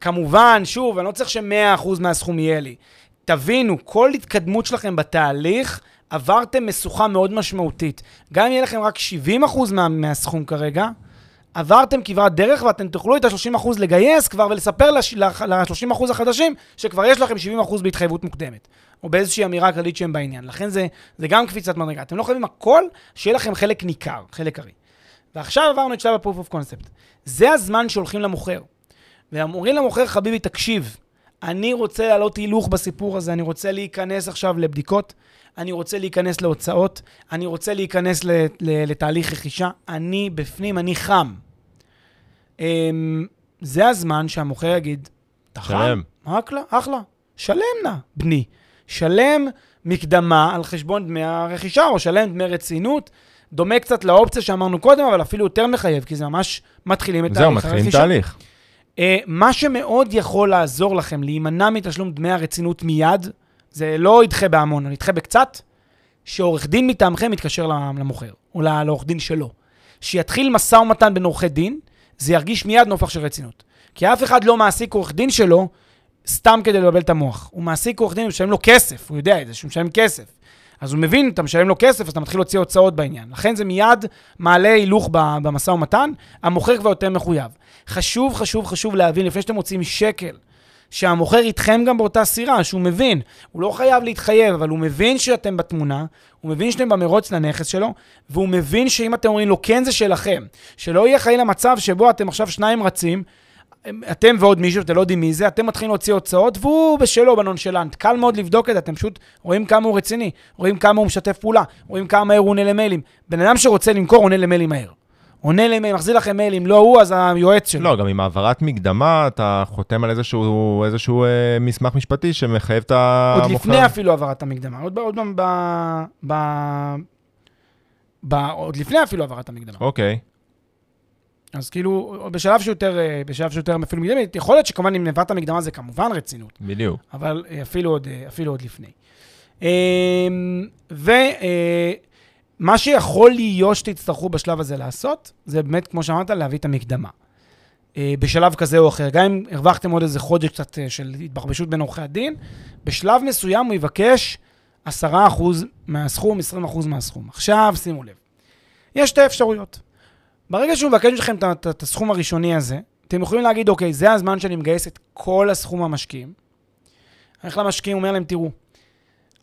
כמובן, שוב, אני לא צריך ש-100% מהסכום יהיה לי. תבינו, כל התקדמות שלכם בתהליך, עברתם משוכה מאוד משמעותית. גם אם יהיה לכם רק 70% מה, מהסכום כרגע, עברתם כברת דרך ואתם תוכלו את ה-30% לגייס כבר ולספר ל-30% החדשים שכבר יש לכם 70% בהתחייבות מוקדמת, או באיזושהי אמירה כללית שהם בעניין. לכן זה, זה גם קפיצת מדרגה. אתם לא חייבים הכל, שיהיה לכם חלק ניכר, חלק ארי. ועכשיו עברנו את שלב ה-proof of concept. זה הזמן שהולכים למוכר. ואומרים למוכר, חביבי, תקשיב, אני רוצה להעלות הילוך בסיפור הזה, אני רוצה להיכנס עכשיו לבדיקות, אני רוצה להיכנס להוצאות, אני רוצה להיכנס לתהליך רכישה, אני בפנים, אני חם. אמ, זה הזמן שהמוכר יגיד, אתה חם? שלם. אחלה, אחלה. שלם נא, בני. שלם מקדמה על חשבון דמי הרכישה, או שלם דמי רצינות. דומה קצת לאופציה שאמרנו קודם, אבל אפילו יותר מחייב, כי זה ממש מתחילים את תהליך הרכישה. זהו, מתחילים תהליך. Uh, מה שמאוד יכול לעזור לכם להימנע מתשלום דמי הרצינות מיד, זה לא ידחה בהמון, ידחה בקצת, שעורך דין מטעמכם יתקשר למוכר, או לעורך דין שלו. שיתחיל משא ומתן בין עורכי דין, זה ירגיש מיד נופח של רצינות. כי אף אחד לא מעסיק עורך דין שלו סתם כדי לבלבל את המוח. הוא מעסיק עורך דין ומשלם לו כסף, הוא יודע את זה, שהוא משלם כסף. אז הוא מבין, אתה משלם לו כסף, אז אתה מתחיל להוציא הוצאות בעניין. לכן זה מיד מעלה הילוך במשא ומתן, המוכר כבר יותר מחויב. חשוב, חשוב, חשוב להבין, לפני שאתם מוציאים שקל, שהמוכר איתכם גם באותה סירה, שהוא מבין. הוא לא חייב להתחייב, אבל הוא מבין שאתם בתמונה, הוא מבין שאתם במרוץ לנכס שלו, והוא מבין שאם אתם אומרים לו, כן, זה שלכם. שלא יהיה חלילה מצב שבו אתם עכשיו שניים רצים, אתם ועוד מישהו, אתם לא יודעים מי זה, אתם מתחילים להוציא הוצאות, והוא בשלו בנונשלנט. קל מאוד לבדוק את זה, אתם פשוט רואים כמה הוא רציני, רואים כמה הוא משתף פעולה, רואים כמה מהר הוא עונה למיילים. בן אדם שרוצה למכור עונה למיילים מהר. עונה למייל, מחזיר לכם מיילים, לא הוא, אז היועץ שלו. לא, גם עם העברת מקדמה, אתה חותם על איזשהו, איזשהו אה, מסמך משפטי שמחייב את המוכר. עוד לפני אפילו העברת המקדמה, עוד, עוד ב, ב, ב, עוד לפני אפילו העברת המקדמה. אוקיי. אז כאילו, בשלב שיותר, אה, בשלב שיותר אפילו מקדמית, יכול להיות שכמובן אם העברת המקדמה זה כמובן רצינות. בדיוק. אבל אה, אפילו עוד, אה, אפילו עוד לפני. ו... מה שיכול להיות שתצטרכו בשלב הזה לעשות, זה באמת, כמו שאמרת, להביא את המקדמה. בשלב כזה או אחר. גם אם הרווחתם עוד איזה חודש קצת של התבחבשות בין עורכי הדין, בשלב מסוים הוא יבקש 10% מהסכום, 20% מהסכום. עכשיו, שימו לב, יש שתי אפשרויות. ברגע שהוא מבקש מכם את הסכום הראשוני הזה, אתם יכולים להגיד, אוקיי, זה הזמן שאני מגייס את כל הסכום המשקיעים. הולך למשקיעים, אומר להם, תראו,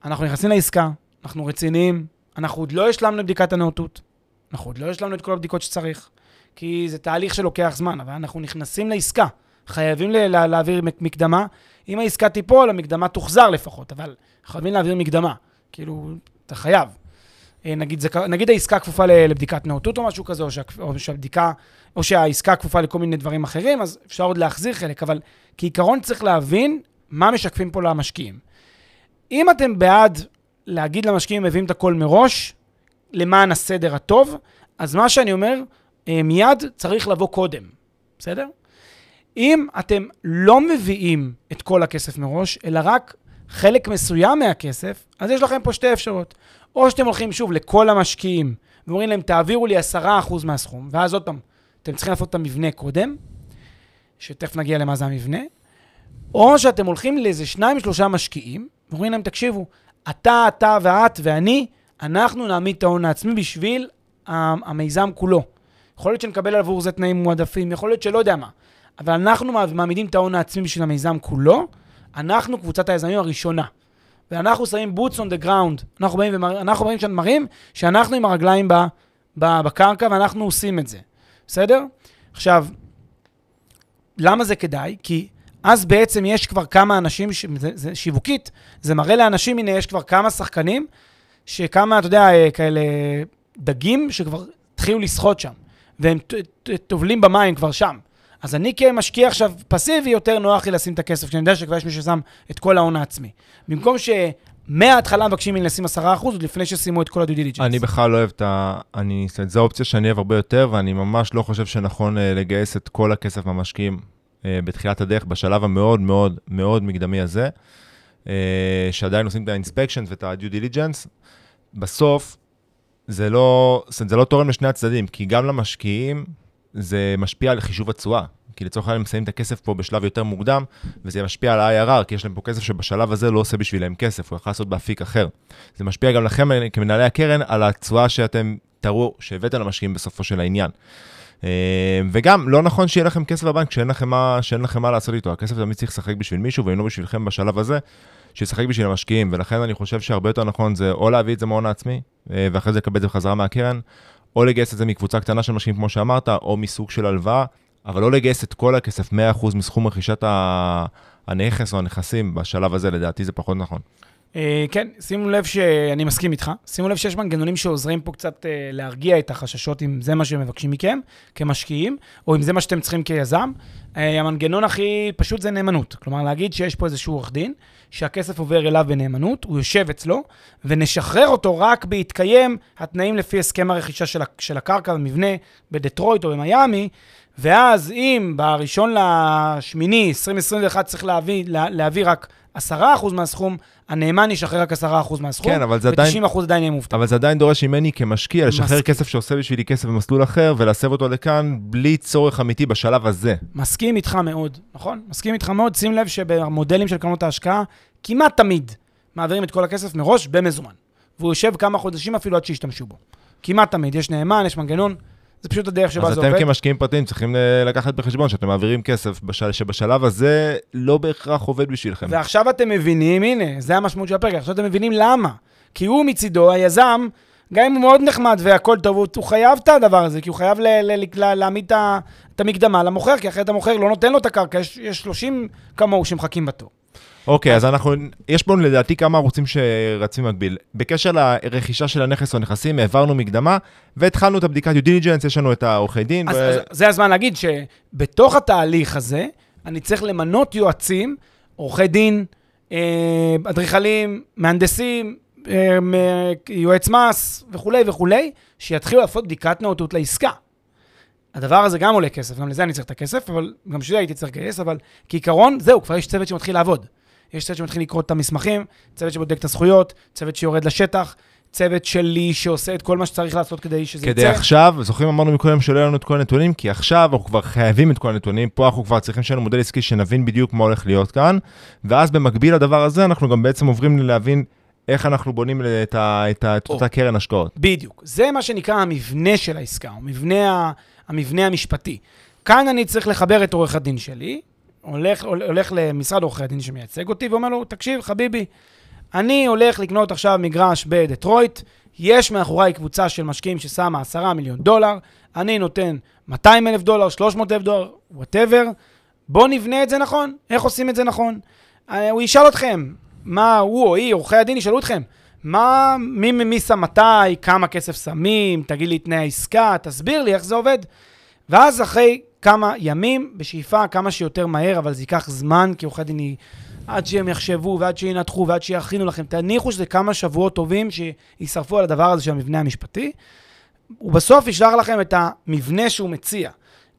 אנחנו נכנסים לעסקה, אנחנו רציניים, אנחנו עוד לא השלמנו את בדיקת הנאותות, אנחנו עוד לא השלמנו את כל הבדיקות שצריך, כי זה תהליך שלוקח זמן, אבל אנחנו נכנסים לעסקה. חייבים לה, להעביר מקדמה. אם העסקה תיפול, המקדמה תוחזר לפחות, אבל חייבים להעביר מקדמה. כאילו, אתה חייב. אה, נגיד, זה, נגיד העסקה כפופה לבדיקת נאותות או משהו כזה, או, שה, או שהבדיקה, או שהעסקה כפופה לכל מיני דברים אחרים, אז אפשר עוד להחזיר חלק, אבל כעיקרון צריך להבין מה משקפים פה למשקיעים. אם אתם בעד להגיד למשקיעים, מביאים את הכל מראש, למען הסדר הטוב, אז מה שאני אומר, אה, מיד צריך לבוא קודם, בסדר? אם אתם לא מביאים את כל הכסף מראש, אלא רק חלק מסוים מהכסף, אז יש לכם פה שתי אפשרויות. או שאתם הולכים שוב לכל המשקיעים ואומרים להם, תעבירו לי 10% מהסכום, ואז עוד פעם, אתם צריכים לעשות את המבנה קודם, שתכף נגיע למה זה המבנה, או שאתם הולכים לאיזה שניים, שלושה משקיעים, ואומרים להם, תקשיבו, אתה, אתה ואת ואני, אנחנו נעמיד את ההון העצמי בשביל המיזם כולו. יכול להיות שנקבל עבור זה תנאים מועדפים, יכול להיות שלא יודע מה. אבל אנחנו מעמידים את ההון העצמי בשביל המיזם כולו, אנחנו קבוצת היזמים הראשונה. ואנחנו שמים boots on the ground. אנחנו באים, ומר... אנחנו באים שם מראים שאנחנו עם הרגליים ב... ב... בקרקע ואנחנו עושים את זה. בסדר? עכשיו, למה זה כדאי? כי אז בעצם יש כבר כמה אנשים, ש... זה, זה שיווקית, זה מראה לאנשים, הנה, יש כבר כמה שחקנים, שכמה, אתה יודע, אה, כאלה דגים שכבר התחילו לשחות שם, והם טובלים במים כבר שם. אז אני כמשקיע עכשיו פסיבי, יותר נוח לי לשים את הכסף, כשאני יודע שכבר יש מי ששם את כל ההון העצמי. במקום ש... מההתחלה מבקשים ממני לשים 10% עוד לפני שסיימו את כל הדיו דיליג'נס. אני בכלל לא אוהב את ה... אני... זו אופציה שאני אוהב הרבה יותר, ואני ממש לא חושב שנכון uh, לגייס את כל הכסף מהמשקיעים אה, בתחילת הדרך, בשלב המאוד מאוד מאוד מקדמי הזה, אה, שעדיין עושים את ה-inspection ואת ה-due diligence, בסוף זה לא, זה לא תורם לשני הצדדים, כי גם למשקיעים זה משפיע על חישוב התשואה. כי לצורך העניין הם מסיימים את הכסף פה בשלב יותר מוקדם, וזה משפיע על ה-IRR, כי יש להם פה כסף שבשלב הזה לא עושה בשבילם כסף, הוא יכול לעשות באפיק אחר. זה משפיע גם לכם כמנהלי הקרן על התשואה שאתם תראו, שהבאתם למשקיעים בסופו של העניין. אה, וגם, לא נכון שיהיה לכם כסף בבנק כשאין לכם מה, שאין לכם מה לעשות איתו. הכסף תמיד צריך לשחק בשביל מישהו, ואם לא בשבילכם בשלב הזה, שישחק בשביל המשקיעים. ולכן אני חושב שהרבה יותר נכון זה או להביא את זה מההון העצמי, אה, ואחרי זה לקבל את זה בחזרה מהקרן, או לגייס את זה מקבוצה קטנה של משקיעים, כמו שאמרת, או מסוג של הלוואה, אבל לא לגייס את כל הכסף, 100% מסכום רכישת. הנכס או הנכסים בשלב הזה, לדעתי זה פחות נכון. אה, כן, שימו לב שאני מסכים איתך. שימו לב שיש מנגנונים שעוזרים פה קצת אה, להרגיע את החששות, אם זה מה שמבקשים מכם כמשקיעים, או אם זה מה שאתם צריכים כיזם. אה, המנגנון הכי פשוט זה נאמנות. כלומר, להגיד שיש פה איזשהו עורך דין, שהכסף עובר אליו בנאמנות, הוא יושב אצלו, ונשחרר אותו רק בהתקיים התנאים לפי הסכם הרכישה של, של הקרקע במבנה בדטרויט או במיאמי, ואז אם בראשון לשמיני 2021 צריך להביא, לה, להביא רק 10% מהסכום, הנאמן ישחרר רק 10% מהסכום, כן, אבל זה עדיין... ו-90% עדיין יהיה מובטח. אבל זה עדיין דורש ממני כמשקיע לשחרר מסכים. כסף שעושה בשבילי כסף במסלול אחר ולהסב אותו לכאן בלי צורך אמיתי בשלב הזה. מסכים איתך מאוד, נכון? מסכים איתך מאוד. שים לב שבמודלים של קרנות ההשקעה, כמעט תמיד מעבירים את כל הכסף מראש במזומן. והוא יושב כמה חודשים אפילו עד שישתמשו בו. כמעט תמיד. יש נאמן, יש מנגנון, זה פשוט הדרך שבה אז זה אתם עובד. כמשקיעים פרטיים צריכים אה, לקחת בחשבון שאתם מעבירים כסף בשל... שבשלב הזה לא בהכרח עובד בשבילכם. ועכשיו אתם מבינים, הנה, זה המשמעות של הפרק, עכשיו אתם מבינים למה. כי הוא מצידו, היזם, גם אם הוא מאוד נחמד והכל טוב, הוא, הוא חייב את הדבר הזה, כי הוא חייב ל, ל, ל, להעמיד את ה- את המקדמה למוכר, כי אחרת המוכר לא נותן לו את הקרקע, יש, יש 30 כמוהו שמחכים בתור. אוקיי, אז אנחנו, יש פה לדעתי כמה ערוצים שרצים במקביל. בקשר לרכישה של הנכס או הנכסים, העברנו מקדמה, והתחלנו את הבדיקת due diligence, יש לנו את העורכי דין. אז, ו... אז זה הזמן להגיד שבתוך התהליך הזה, אני צריך למנות יועצים, עורכי דין, אה, אדריכלים, מהנדסים, אה, יועץ מס וכולי וכולי, שיתחילו לעשות בדיקת נאותות לעסקה. הדבר הזה גם עולה כסף, גם לזה אני צריך את הכסף, אבל גם בשביל זה הייתי צריך לגייס, אבל כעיקרון, זהו, כבר יש צוות שמתחיל לעבוד. יש צוות שמתחיל לקרוא את המסמכים, צוות שבודק את הזכויות, צוות שיורד לשטח, צוות שלי שעושה את כל מה שצריך לעשות כדי שזה כדי יצא. עכשיו, זוכרים אמרנו מקודם שלא יהיה לנו את כל הנתונים, כי עכשיו אנחנו כבר חייבים את כל הנתונים, פה אנחנו כבר צריכים שיהיה לנו מודל עסקי שנבין בדיוק מה הולך להיות כאן, ואז במקביל לדבר הזה אנחנו גם בעצם עוברים להבין איך אנחנו בונים את, ה, את, ה, את או. אותה קרן השקעות. בדיוק. זה מה שנקרא המבנה של העסקה, או מבנה, ה- המבנה המשפטי. כאן אני צריך לחבר את עורך הדין שלי, הולך, הולך למשרד עורכי הדין שמייצג אותי, ואומר לו, תקשיב, חביבי, אני הולך לקנות עכשיו מגרש בדטרויט, יש מאחוריי קבוצה של משקיעים ששמה 10 מיליון דולר, אני נותן 200 אלף דולר, 300 אלף דולר, whatever, בואו נבנה את זה נכון. איך עושים את זה נכון? אה, הוא ישאל אתכם, מה הוא או היא, עורכי הדין ישאלו אתכם, מה, מי מי שם מתי, כמה כסף שמים, תגיד לי תנאי העסקה, תסביר לי איך זה עובד. ואז אחרי כמה ימים, בשאיפה כמה שיותר מהר, אבל זה ייקח זמן, כי עורכי דין היא... עד שהם יחשבו, ועד שינתחו, ועד שיכינו לכם. תניחו שזה כמה שבועות טובים שישרפו על הדבר הזה של המבנה המשפטי. הוא בסוף ישלח לכם את המבנה שהוא מציע.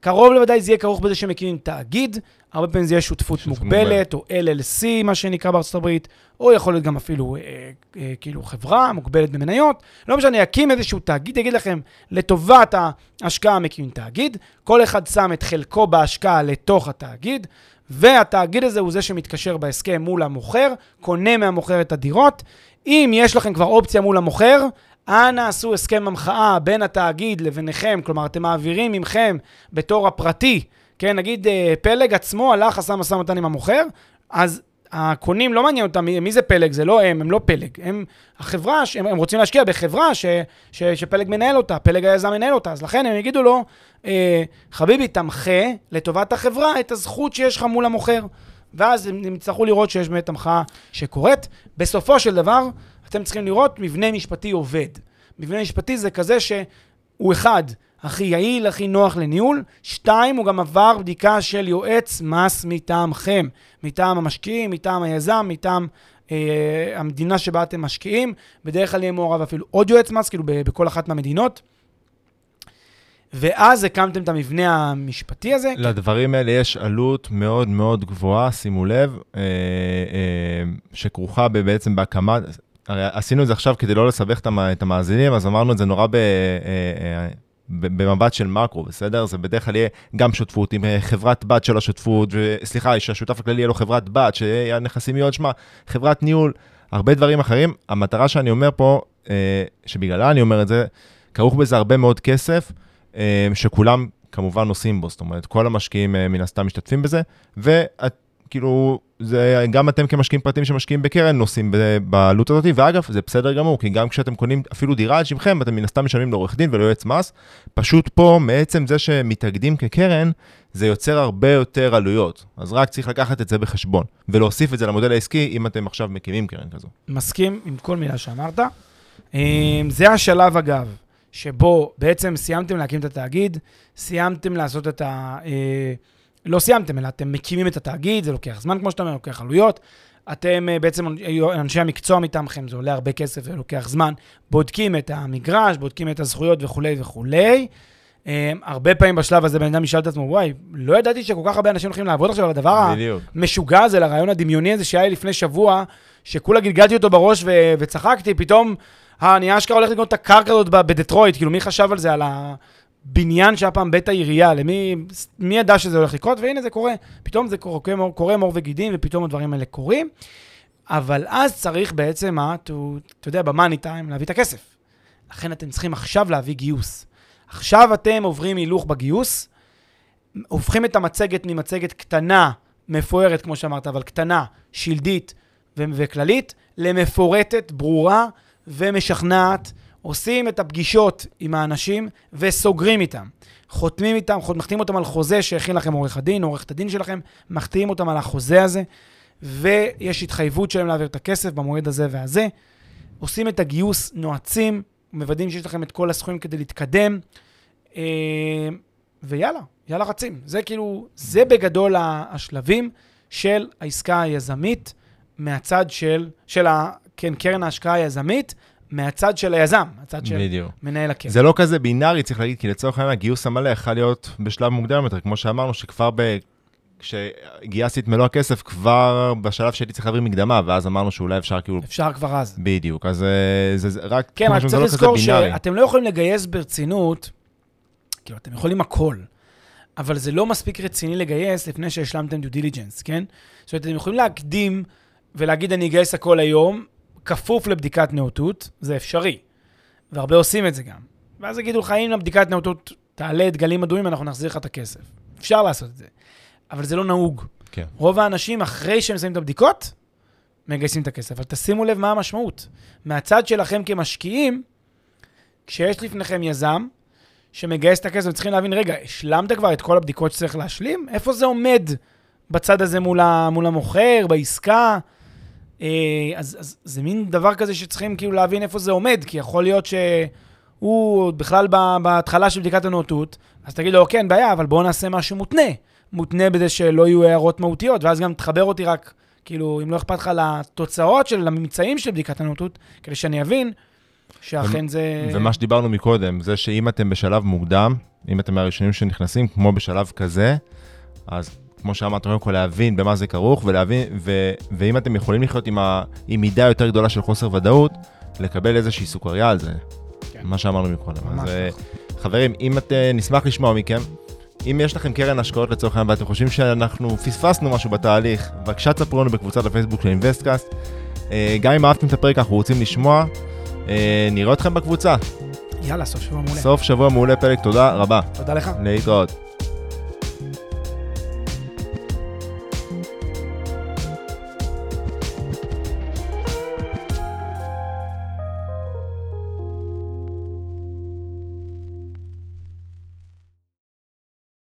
קרוב לוודאי זה יהיה כרוך בזה שמקימים תאגיד, הרבה פעמים זה יהיה שותפות מוגבלת, או LLC, מה שנקרא בארצות הברית, או יכול להיות גם אפילו אה, אה, כאילו חברה מוגבלת במניות. לא משנה, יקים איזשהו תאגיד, יגיד לכם, לטובת ההשקעה מקימים תאגיד, כל אחד שם את חלקו בהשקעה לתוך התאגיד, והתאגיד הזה הוא זה שמתקשר בהסכם מול המוכר, קונה מהמוכר את הדירות. אם יש לכם כבר אופציה מול המוכר, אנא עשו הסכם המחאה בין התאגיד לביניכם, כלומר, אתם מעבירים ממכם בתור הפרטי, כן, נגיד אה, פלג עצמו הלך, עשה משא ומתן עם המוכר, אז הקונים לא מעניין אותם מי, זה פלג, זה לא הם, הם לא פלג. הם החברה, הם, הם רוצים להשקיע בחברה ש, ש, שפלג מנהל אותה, פלג היזם מנהל אותה, אז לכן הם יגידו לו, אה, חביבי, תמחה לטובת החברה את הזכות שיש לך מול המוכר. ואז הם יצטרכו לראות שיש באמת המחאה שקורית. בסופו של דבר, אתם צריכים לראות מבנה משפטי עובד. מבנה משפטי זה כזה שהוא אחד, הכי יעיל, הכי נוח לניהול, שתיים, הוא גם עבר בדיקה של יועץ מס מטעמכם, מטעם המשקיעים, מטעם היזם, מטעם אה, המדינה שבה אתם משקיעים. בדרך כלל יהיה מעורב אפילו עוד יועץ מס, כאילו בכל אחת מהמדינות. ואז הקמתם את המבנה המשפטי הזה. לדברים האלה יש עלות מאוד מאוד גבוהה, שימו לב, אה, אה, שכרוכה בעצם בהקמת, הרי עשינו את זה עכשיו כדי לא לסבך את המ- את המאזינים, אז אמרנו את זה נורא. אה, אה, ב- במבט של מקרו, בסדר? זה בדרך כלל יהיה גם שותפות עם אה, חברת בת של השותפות, סליחה, שהשותף הכללי יהיה לו חברת בת, שהנכסים יהיו עוד שמה, חברת ניהול, הרבה דברים אחרים. המטרה שאני אומר פה, שבגללה אני אומר את זה, כרוך בזה הרבה מאוד כסף, שכולם כמובן נושאים בו, זאת אומרת, כל המשקיעים מן הסתם משתתפים בזה, ואת, כאילו, זה, גם אתם כמשקיעים פרטיים שמשקיעים בקרן נושאים בעלות הזאת, ואגב, זה בסדר גמור, כי גם כשאתם קונים אפילו דירה על שמכם, אתם מן הסתם משלמים לעורך דין וליועץ מס, פשוט פה, מעצם זה שמתאגדים כקרן, זה יוצר הרבה יותר עלויות. אז רק צריך לקחת את זה בחשבון, ולהוסיף את זה למודל העסקי, אם אתם עכשיו מקימים קרן כזו. מסכים עם כל מילה שאמרת. אמ, זה השלב, אגב, שבו בעצם סיימתם להקים את התאגיד, סיימתם לעשות את ה... אה, לא סיימתם, אלא אתם מקימים את התאגיד, זה לוקח זמן, כמו שאתה אומר, לוקח עלויות. אתם אה, בעצם, אנשי המקצוע מטעמכם, זה עולה הרבה כסף ולוקח זמן, בודקים את המגרש, בודקים את הזכויות וכולי וכולי. Um, הרבה פעמים בשלב הזה בן אדם ישאל את עצמו, וואי, לא ידעתי שכל כך הרבה אנשים הולכים לעבוד עכשיו על הדבר בדיוק. המשוגע הזה, לרעיון הדמיוני הזה שהיה לי לפני שבוע, שכולה גלגלתי אותו בראש ו- וצחקתי, פתאום, אה, אני אשכרה הולך לקנות את הקרקע הזאת בדטרויט, כאילו מי חשב על זה, על הבניין שהיה פעם בית העירייה, למי מי ידע שזה הולך לקרות, והנה זה קורה, פתאום זה קורה, קורה, מור- וגידים, ופתאום הדברים האלה קורים, אבל אז צריך בעצם, אה, אתה יודע, במאני טיים, להביא את הכסף. לכן אתם צריכים עכשיו להביא גיוס. עכשיו אתם עוברים הילוך בגיוס, הופכים את המצגת ממצגת קטנה, מפוארת, כמו שאמרת, אבל קטנה, שלדית וכללית, למפורטת, ברורה ומשכנעת. עושים את הפגישות עם האנשים וסוגרים איתם. חותמים איתם, מחתימים אותם על חוזה שהכין לכם עורך הדין, עורכת הדין שלכם, מחתימים אותם על החוזה הזה, ויש התחייבות שלהם להעביר את הכסף במועד הזה והזה. עושים את הגיוס, נועצים, מוודאים שיש לכם את כל הסכומים כדי להתקדם, אה, ויאללה, יאללה רצים. זה כאילו, זה בגדול השלבים של העסקה היזמית מהצד של, של ה, כן, קרן ההשקעה היזמית, מהצד של היזם, מהצד של בדיוק. מנהל הקרן. זה לא כזה בינארי, צריך להגיד, כי לצורך העניין הגיוס המלא יכול להיות בשלב מוקדם יותר, כמו שאמרנו, שכבר ב... כשגייסתי את מלוא הכסף, כבר בשלב שהייתי צריך להעביר מקדמה, ואז אמרנו שאולי אפשר כאילו... אפשר כבר אז. בדיוק, אז אה, זה, זה רק... כן, רק צריך לא לזכור. שאתם לא יכולים לגייס ברצינות, כאילו, אתם יכולים הכל, אבל זה לא מספיק רציני לגייס לפני שהשלמתם due diligence, כן? זאת אומרת, אתם יכולים להקדים ולהגיד, אני אגייס הכל היום, כפוף לבדיקת נאותות, זה אפשרי. והרבה עושים את זה גם. ואז יגידו לך, אם הבדיקת נאותות תעלה דגלים אדומים, אנחנו נחזיר לך את הכסף. אפשר לעשות את זה. אבל זה לא נהוג. כן. רוב האנשים, אחרי שהם מסיימים את הבדיקות, מגייסים את הכסף. אבל תשימו לב מה המשמעות. מהצד שלכם כמשקיעים, כשיש לפניכם יזם שמגייס את הכסף, צריכים להבין, רגע, השלמת כבר את כל הבדיקות שצריך להשלים? איפה זה עומד בצד הזה מול, ה, מול המוכר, בעסקה? אה, אז, אז זה מין דבר כזה שצריכים כאילו להבין איפה זה עומד, כי יכול להיות שהוא בכלל בהתחלה של בדיקת הנאותות, אז תגיד לו, כן, בעיה, אבל בואו נעשה משהו מותנה. מותנה בזה שלא יהיו הערות מהותיות, ואז גם תחבר אותי רק, כאילו, אם לא אכפת לך לתוצאות של, הממצאים של בדיקת הנאותות, כדי שאני אבין שאכן זה... ומה שדיברנו מקודם, זה שאם אתם בשלב מוקדם, אם אתם מהראשונים שנכנסים, כמו בשלב כזה, אז כמו שאמרת, קודם כל להבין במה זה כרוך, ולהבין, ו, ואם אתם יכולים לחיות עם, ה, עם מידה יותר גדולה של חוסר ודאות, לקבל איזושהי סוכריה על זה, כן. מה שאמרנו מקודם. אז אה, נכון. חברים, אם את, אה, נשמח לשמוע מכם. אם יש לכם קרן השקעות לצורך העניין ואתם חושבים שאנחנו פספסנו משהו בתהליך, בבקשה תספרו לנו בקבוצת הפייסבוק של אינבסטקאסט. אה, גם אם אהבתם את הפרק, אנחנו רוצים לשמוע. אה, נראה אתכם בקבוצה. יאללה, סוף שבוע מעולה. סוף שבוע מעולה פרק, תודה רבה. תודה לך. להתראות.